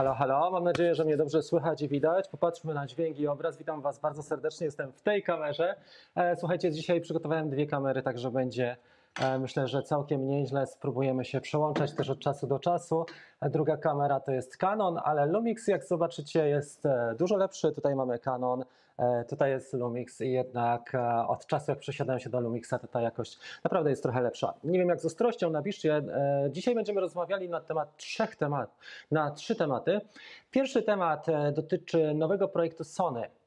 Halo, halo, mam nadzieję, że mnie dobrze słychać i widać. Popatrzmy na dźwięk i obraz. Witam Was bardzo serdecznie, jestem w tej kamerze. E, Słuchajcie, dzisiaj przygotowałem dwie kamery, także będzie e, myślę, że całkiem nieźle. Spróbujemy się przełączać też od czasu do czasu. E, Druga kamera to jest Canon, ale Lumix, jak zobaczycie, jest dużo lepszy. Tutaj mamy Canon, tutaj jest Lumix i jednak e, od czasu, jak przesiadałem się do Lumixa, to ta jakość naprawdę jest trochę lepsza. Nie wiem, jak z ostrością, napiszcie. E, Dzisiaj będziemy rozmawiali na temat trzech tematów, na trzy tematy. Pierwszy temat e, dotyczy nowego projektu Sony.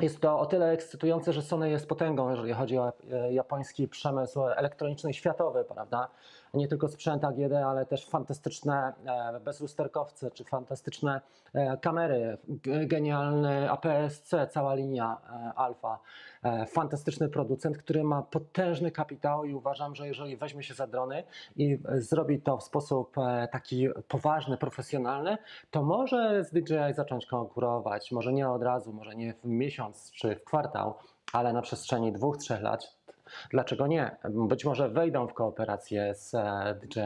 Jest to o tyle ekscytujące, że Sony jest potęgą, jeżeli chodzi o e, japoński przemysł elektroniczny światowy, prawda? Nie tylko sprzęt AGD, ale też fantastyczne e, bezlusterkowce czy fantastyczne e, kamery, genialny APS-C, cała linia Alfa. E, Fantastyczny producent, który ma potężny kapitał i uważam, że jeżeli weźmie się za drony i e, zrobi to w sposób e, taki poważny, profesjonalny, to może z DJI zacząć konkurować. Może nie od razu, może nie w miesiąc czy w kwartał, ale na przestrzeni dwóch, trzech lat. Dlaczego nie? Być może wejdą w kooperację z e, DJI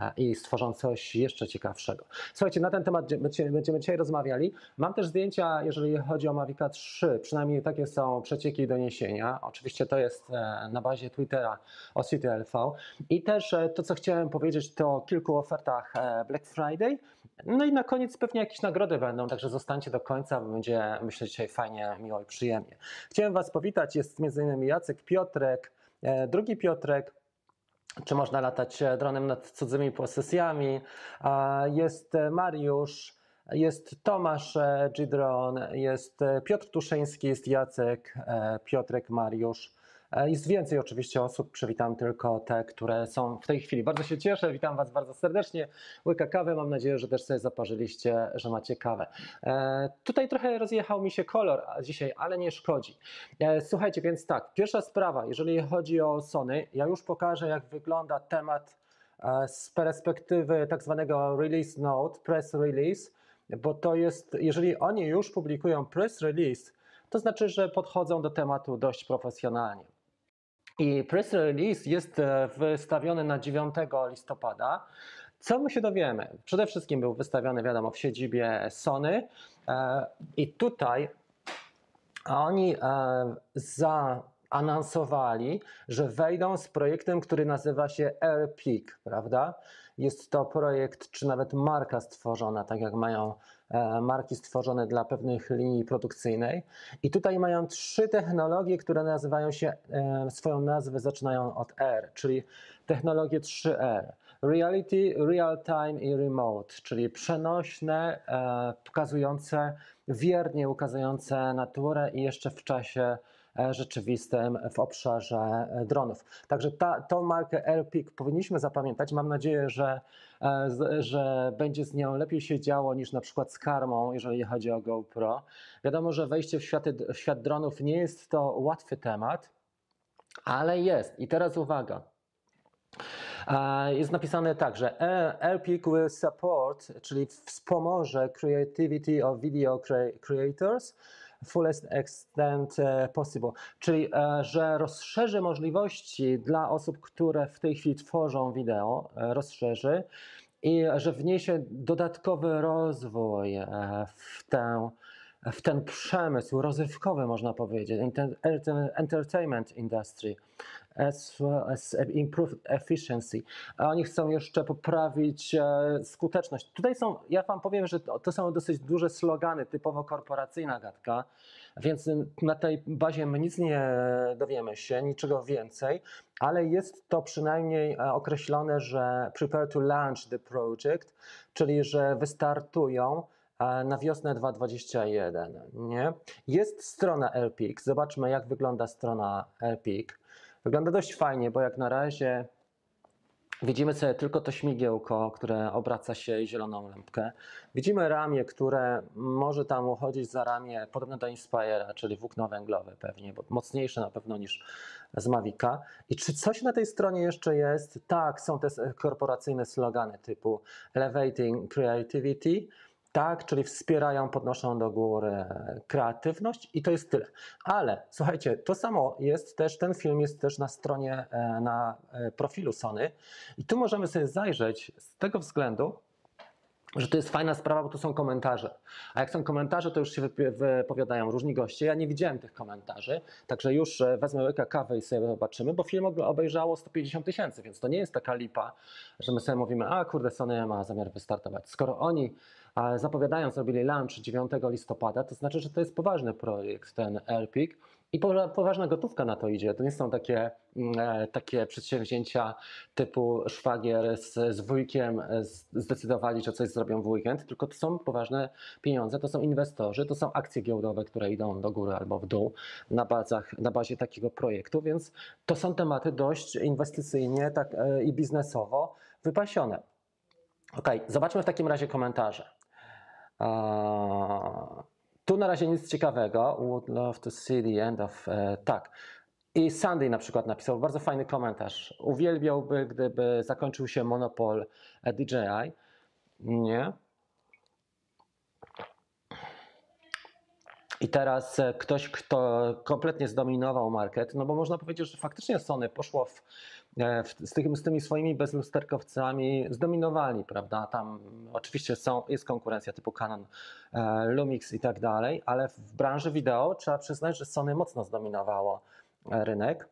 e, i stworzą coś jeszcze ciekawszego. Słuchajcie, na ten temat dzie- będziemy dzisiaj rozmawiali. Mam też zdjęcia, jeżeli chodzi o Mavica 3, przynajmniej takie są przecieki i doniesienia. Oczywiście to jest e, na bazie Twittera o CityLV. I też to, co chciałem powiedzieć, to o kilku ofertach Black Friday. No i na koniec pewnie jakieś nagrody będą, także zostańcie do końca, bo będzie, myślę, dzisiaj fajnie, miło i przyjemnie. Chciałem Was powitać, jest m.in. Jacek Piotrek, e, drugi Piotrek, czy można latać e, dronem nad cudzymi posesjami. Jest e, Mariusz, jest Tomasz Gidron, jest Piotr Tuszyński, jest Jacek, Piotrek, Mariusz. E, Jest więcej oczywiście osób, przywitam tylko te, które są w tej chwili. Bardzo się cieszę, witam Was bardzo serdecznie. Łyka kawy, mam nadzieję, że też sobie zaparzyliście, że macie kawę. E, Tutaj trochę rozjechał mi się kolor dzisiaj, ale nie szkodzi. E, Słuchajcie, więc tak, pierwsza sprawa, jeżeli chodzi o Sony, ja już pokażę, jak wygląda temat z perspektywy tak zwanego release note, press release, bo to jest, jeżeli oni już publikują press release, to znaczy, że podchodzą do tematu dość profesjonalnie. I press release jest e, wystawiony na 9 listopada. Co my się dowiemy? Przede wszystkim był wystawiony, wiadomo, w siedzibie Sony e, i tutaj oni e, zaanonsowali, że wejdą z projektem, który nazywa się AirPeak, prawda? Jest to projekt, czy nawet marka stworzona, tak jak mają marki stworzone dla pewnych linii produkcyjnej. I tutaj mają trzy technologie, które nazywają się, e, swoją nazwę zaczynają od R, czyli technologie 3R. Reality, Real Time i Remote, czyli przenośne, e, pokazujące, wiernie ukazujące naturę i jeszcze w czasie e, rzeczywistym w obszarze e, dronów. Także ta, tą markę AirPeak powinniśmy zapamiętać. Mam nadzieję, że, e, że będzie z nią lepiej się działo niż na przykład z karmą, jeżeli chodzi o GoPro. Wiadomo, że wejście w, w świat dronów nie jest to łatwy temat, ale jest. I teraz uwaga. E, Jest napisane tak, że AirPeak will support, czyli wspomoże creativity of video crea- creators fullest extent e, possible, czyli e, że rozszerzy możliwości dla osób, które w tej chwili tworzą wideo, e, rozszerzy i że wniesie dodatkowy rozwój w tę w ten przemysł rozrywkowy, można powiedzieć, enter- enter- entertainment industry, as well as improved efficiency. A oni chcą jeszcze poprawić e, skuteczność. Tutaj są, ja Wam powiem, że to, to są dosyć duże slogany, typowo korporacyjna gadka, więc na tej bazie my nic nie dowiemy się, niczego więcej, ale jest to przynajmniej e, określone, że prepare to launch the project, czyli że wystartują na wiosnę 2021. Nie? Jest strona AirPeak. Zobaczmy, jak wygląda strona AirPeak. Wygląda dość fajnie, bo jak na razie widzimy sobie tylko to śmigiełko, które obraca się zieloną lampkę. Widzimy ramię, które może tam uchodzić za ramię podobne do Inspire'a, czyli włókno węglowe pewnie, bo mocniejsze na pewno niż z Mavica. I czy coś na tej stronie jeszcze jest? Tak, są te korporacyjne slogany typu Elevating Creativity, tak, czyli wspierają, podnoszą do góry kreatywność i to jest tyle. Ale słuchajcie, to samo jest też, ten film jest też na stronie, e, na e, profilu Sony i tu możemy sobie zajrzeć z tego względu, że to jest fajna sprawa, bo to są komentarze. A jak są komentarze, to już się wypowiadają różni goście. Ja nie widziałem tych komentarzy, także już e, wezmę łyka kawy i sobie zobaczymy, bo film obejrzało 150 tysięcy, więc to nie jest taka lipa, że my sobie mówimy, a kurde, Sony ma zamiar wystartować. Skoro oni e, zapowiadają, zrobili launch 9 listopada, to znaczy, że to jest poważny projekt, ten AirPik. I powa- poważna gotówka na to idzie. To nie są takie, mm, e, takie przedsięwzięcia typu szwagier z, z wujkiem zdecydowali, że coś zrobią w weekend, tylko to są poważne pieniądze, to są inwestorzy, to są akcje giełdowe, które idą do góry albo w dół na, bazach, na bazie takiego projektu, więc to są tematy dość inwestycyjnie tak, e, i biznesowo wypasione. Ok, zobaczmy w takim razie komentarze. Eee, tu na razie nic ciekawego. Would love to see the end of. E, tak. I Sandy na przykład napisał bardzo fajny komentarz. Uwielbiałby, gdyby zakończył się monopol e, DJI. Nie. I teraz e, ktoś, kto kompletnie zdominował market, no bo można powiedzieć, że faktycznie Sony poszło w, e, w, z, tymi, z tymi swoimi bezlusterkowcami, zdominowali, prawda? Tam oczywiście są, jest konkurencja typu Canon, e, Lumix i tak dalej, ale w branży wideo trzeba przyznać, że Sony mocno zdominowało rynek.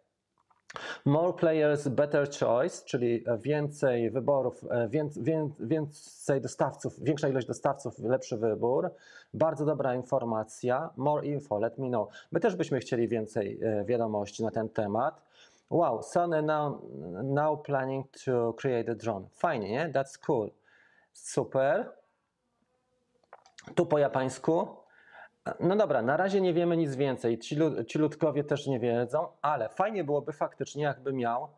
More players, better choice, czyli więcej wyborów, e, wię- wię- więcej dostawców, większa ilość dostawców, lepszy wybór. Bardzo dobra informacja. More info, let me know. My też byśmy chcieli więcej e, wiadomości na ten temat. Wow, Sony now, now planning to create a drone. Fajnie, nie? That's cool. Super. Tu po japańsku. No dobra, na razie nie wiemy nic więcej. Ci, ci ludkowie też nie wiedzą, ale fajnie byłoby faktycznie, jakby miał,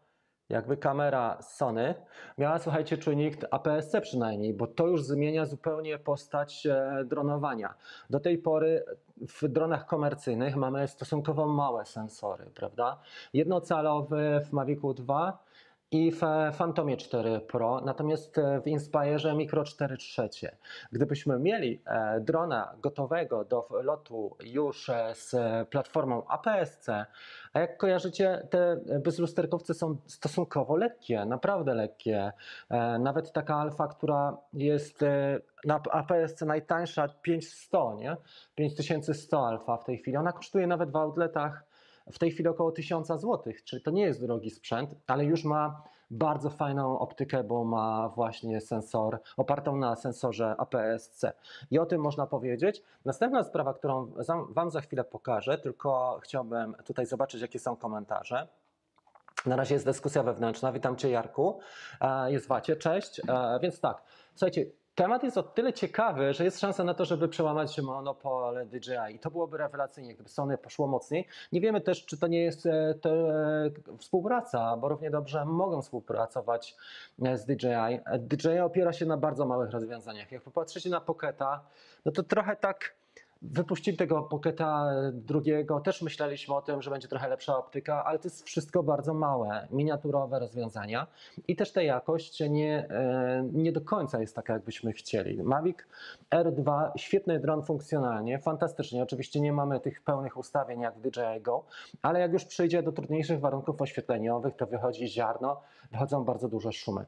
jakby kamera Sony miała, słuchajcie, czujnik APS-C przynajmniej, bo to już zmienia zupełnie postać e, dronowania. Do tej pory w dronach komercyjnych mamy stosunkowo małe sensory, prawda? Jednocalowy w Mavicu 2 i w Phantomie 4 Pro, natomiast e, w Inspireze Micro 4 trzecie. Gdybyśmy mieli e, drona gotowego do lotu już e, z platformą APS-C, a jak kojarzycie, te bezlusterkowce są stosunkowo lekkie, naprawdę lekkie. Nawet taka alfa, która jest na APS-C najtańsza 5100, nie? 5100 alfa w tej chwili, ona kosztuje nawet w outletach w tej chwili około 1000 zł, czyli to nie jest drogi sprzęt, ale już ma bardzo fajną optykę, bo ma właśnie sensor opartą na sensorze APS-C. I o tym można powiedzieć. Następna sprawa, którą Wam za chwilę pokażę, tylko chciałbym tutaj zobaczyć, jakie są komentarze. Na razie jest dyskusja wewnętrzna. Witam Cię, Jarku. E, Jest Wacie, cześć. E, Więc tak, słuchajcie, temat jest o tyle ciekawy, że jest szansa na to, żeby przełamać monopol DJI. I to byłoby rewelacyjnie, gdyby Sony poszło mocniej. Nie wiemy też, czy to nie jest e, to, e, współpraca, bo równie dobrze mogą współpracować e, z DJI. DJI opiera się na bardzo małych rozwiązaniach. Jak popatrzycie na Pocketa, no to trochę tak Wypuścili tego Pocketa drugiego, też myśleliśmy o tym, że będzie trochę lepsza optyka, ale to jest wszystko bardzo małe, miniaturowe rozwiązania i też ta jakość nie, e, nie do końca jest taka, jakbyśmy chcieli. Mavic R2, świetny dron funkcjonalnie, fantastycznie. Oczywiście nie mamy tych pełnych ustawień jak w DJI Go, ale jak już przyjdzie do trudniejszych warunków oświetleniowych, to wychodzi ziarno, wychodzą bardzo duże szumy.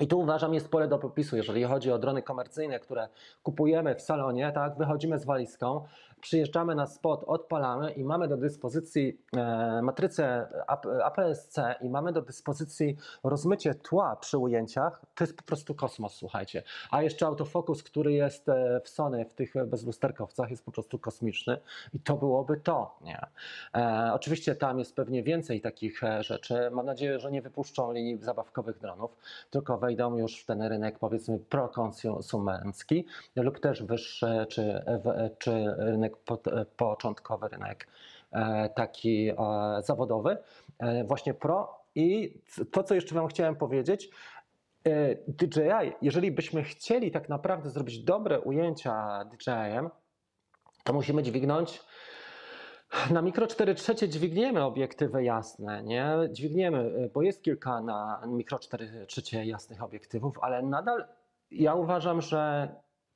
I tu uważam jest pole do popisu, jeżeli chodzi o drony komercyjne, które kupujemy w salonie, tak, wychodzimy z walizką, przyjeżdżamy na spot, odpalamy i mamy do dyspozycji e, matrycę AP- APS-C i mamy do dyspozycji rozmycie tła przy ujęciach, to jest po prostu kosmos, słuchajcie. A jeszcze autofokus, który jest e, w Sony, w tych bezlusterkowcach jest po prostu kosmiczny i to byłoby to, nie? E, oczywiście tam jest pewnie więcej takich e, rzeczy. Mam nadzieję, że nie wypuszczą linii zabawkowych dronów, tylko wejdą już w ten rynek powiedzmy prokonsumencki lub też wyższy, czy, czy rynek początkowy, rynek e, taki e, zawodowy, e, właśnie pro. I to, co jeszcze Wam chciałem powiedzieć, DJI, jeżeli byśmy chcieli tak naprawdę zrobić dobre ujęcia DJI-em, to musimy dźwignąć na mikro 4 trzecie dźwigniemy obiektywy jasne, nie? Dźwigniemy, y, bo jest kilka na mikro 4 trzecie jasnych obiektywów, ale nadal ja uważam, że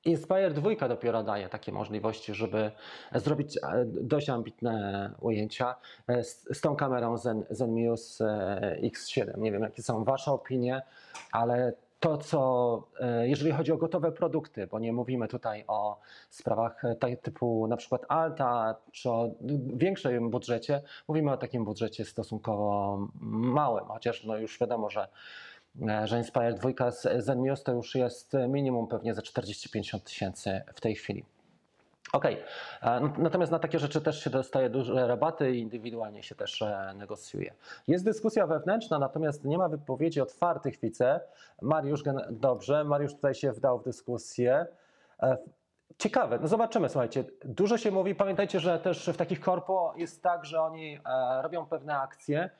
Inspire 2 dopiero daje takie możliwości, żeby zrobić e, dość ambitne ujęcia e, z, z tą kamerą Zen, Zenmuse e, X7. Nie wiem, jakie są Wasze opinie, ale to, co e, jeżeli chodzi o gotowe produkty, bo nie mówimy tutaj o sprawach e, tak- typu na przykład Alta, czy o większym budżecie, mówimy o takim budżecie stosunkowo małym, chociaż no już wiadomo, że e, że Inspire 2 z Zenmios to już jest minimum pewnie za 40-50 tysięcy w tej chwili. Okej, e, n- natomiast na takie rzeczy też się dostaje duże rabaty i indywidualnie się też e, negocjuje. Jest dyskusja wewnętrzna, natomiast nie ma wypowiedzi otwartych, widzę. Mariusz, dobrze, Mariusz tutaj się wdał w dyskusję. E, Ciekawe, no zobaczymy, słuchajcie, dużo się mówi, pamiętajcie, że też w takich korpo jest tak, że oni e, robią pewne akcje,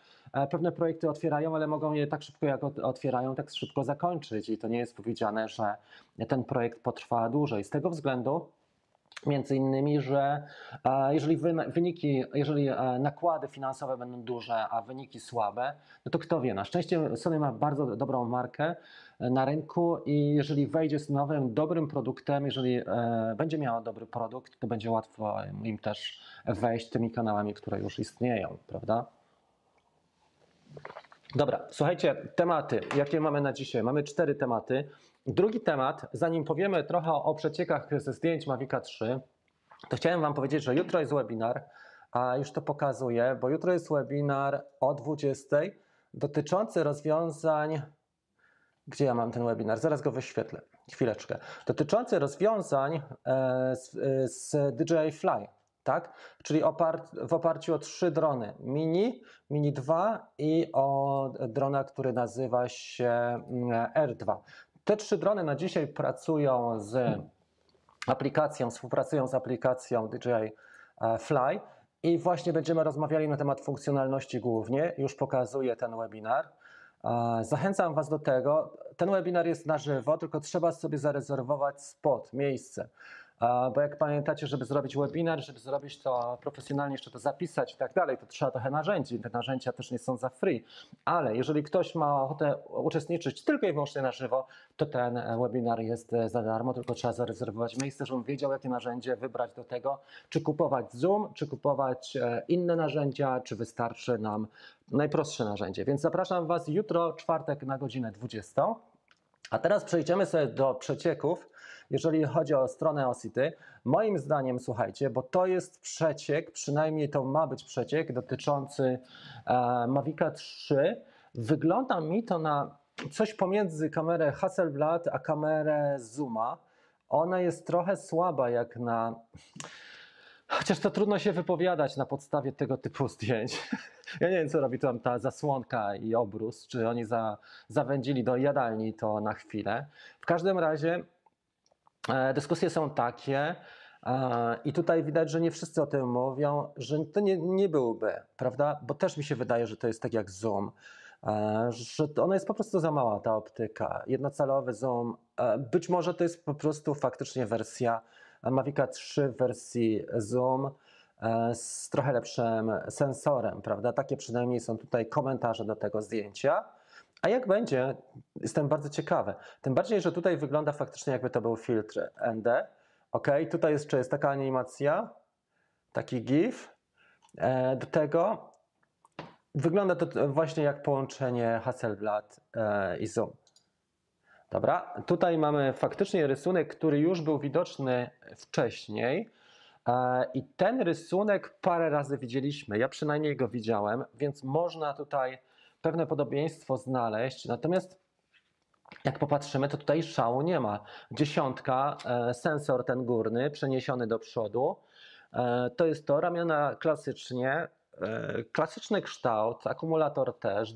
pewne projekty otwierają, ale mogą je tak szybko jak ot- otwierają, tak szybko zakończyć i to nie jest powiedziane, że ten projekt potrwa dłużej. Z tego względu Między innymi, że e, jeżeli wyniki, jeżeli e, nakłady finansowe będą duże, a wyniki słabe, no to kto wie, na szczęście Sony ma bardzo dobrą markę e, na rynku i jeżeli wejdzie z nowym, dobrym produktem, jeżeli będzie miała dobry produkt, to będzie łatwo im też wejść tymi kanałami, które już istnieją, prawda? Dobra, słuchajcie, tematy, jakie mamy na dzisiaj? Mamy cztery tematy. Drugi temat, zanim powiemy trochę o przeciekach ze zdjęć Mavica 3, to chciałem Wam powiedzieć, że jutro jest webinar, a już to pokazuję, bo jutro jest webinar o 20 dotyczący rozwiązań. Gdzie ja mam ten webinar? Zaraz go wyświetlę. Chwileczkę. Dotyczący rozwiązań e, z, e, z DJI Fly, tak? Czyli w oparciu o trzy drony: Mini, Mini 2 i o drona, który nazywa się mm, R2. Te trzy drony na dzisiaj pracują z aplikacją, współpracują z aplikacją DJI e, Fly i właśnie będziemy rozmawiali na temat funkcjonalności głównie. Już pokazuję ten webinar. E, Zachęcam Was do tego. Ten webinar jest na żywo, tylko trzeba sobie zarezerwować spot, miejsce. Bo jak pamiętacie, żeby zrobić webinar, żeby zrobić to profesjonalnie, jeszcze to zapisać i tak dalej, to trzeba trochę narzędzi. Te narzędzia też nie są za free. Ale jeżeli ktoś ma ochotę uczestniczyć tylko i wyłącznie na żywo, to ten e, webinar jest e, za darmo, tylko trzeba zarezerwować miejsce, żebym wiedział, jakie narzędzie wybrać do tego, czy kupować Zoom, czy kupować e, inne narzędzia, czy wystarczy nam najprostsze narzędzie. Więc zapraszam Was jutro, czwartek na godzinę 20. A teraz przejdziemy sobie do przecieków, jeżeli chodzi o stronę Osity. Moim zdaniem, słuchajcie, bo to jest przeciek, przynajmniej to ma być przeciek dotyczący e, Mavica 3. Wygląda mi to na coś pomiędzy kamerę Hasselblad a kamerę Zooma. Ona jest trochę słaba jak na. Chociaż to trudno się wypowiadać na podstawie tego typu zdjęć. Ja nie wiem, co robi tam ta zasłonka i obrus, czy oni za, zawędzili do jadalni to na chwilę. W każdym razie dyskusje są takie, e, i tutaj widać, że nie wszyscy o tym mówią, że to nie, nie byłby, prawda? Bo też mi się wydaje, że to jest tak jak zoom, e, że ona jest po prostu za mała, ta optyka. Jednocalowy zoom, e, być może to jest po prostu faktycznie wersja Mavica 3 w wersji zoom e, z trochę lepszym sensorem, prawda? Takie przynajmniej są tutaj komentarze do tego zdjęcia. A jak będzie, jestem bardzo ciekawy. Tym bardziej, że tutaj wygląda faktycznie jakby to był filtr ND. Ok, tutaj jeszcze jest taka animacja, taki GIF. E, Do tego wygląda to właśnie jak połączenie Hasselblad e, i Zoom. Dobra, tutaj mamy faktycznie rysunek, który już był widoczny wcześniej. E, I ten rysunek parę razy widzieliśmy. Ja przynajmniej go widziałem, więc można tutaj pewne podobieństwo znaleźć. Natomiast jak popatrzymy, to tutaj szału nie ma. Dziesiątka, e, sensor ten górny przeniesiony do przodu. E, To jest to, ramiona klasycznie, e, klasyczny kształt, akumulator też,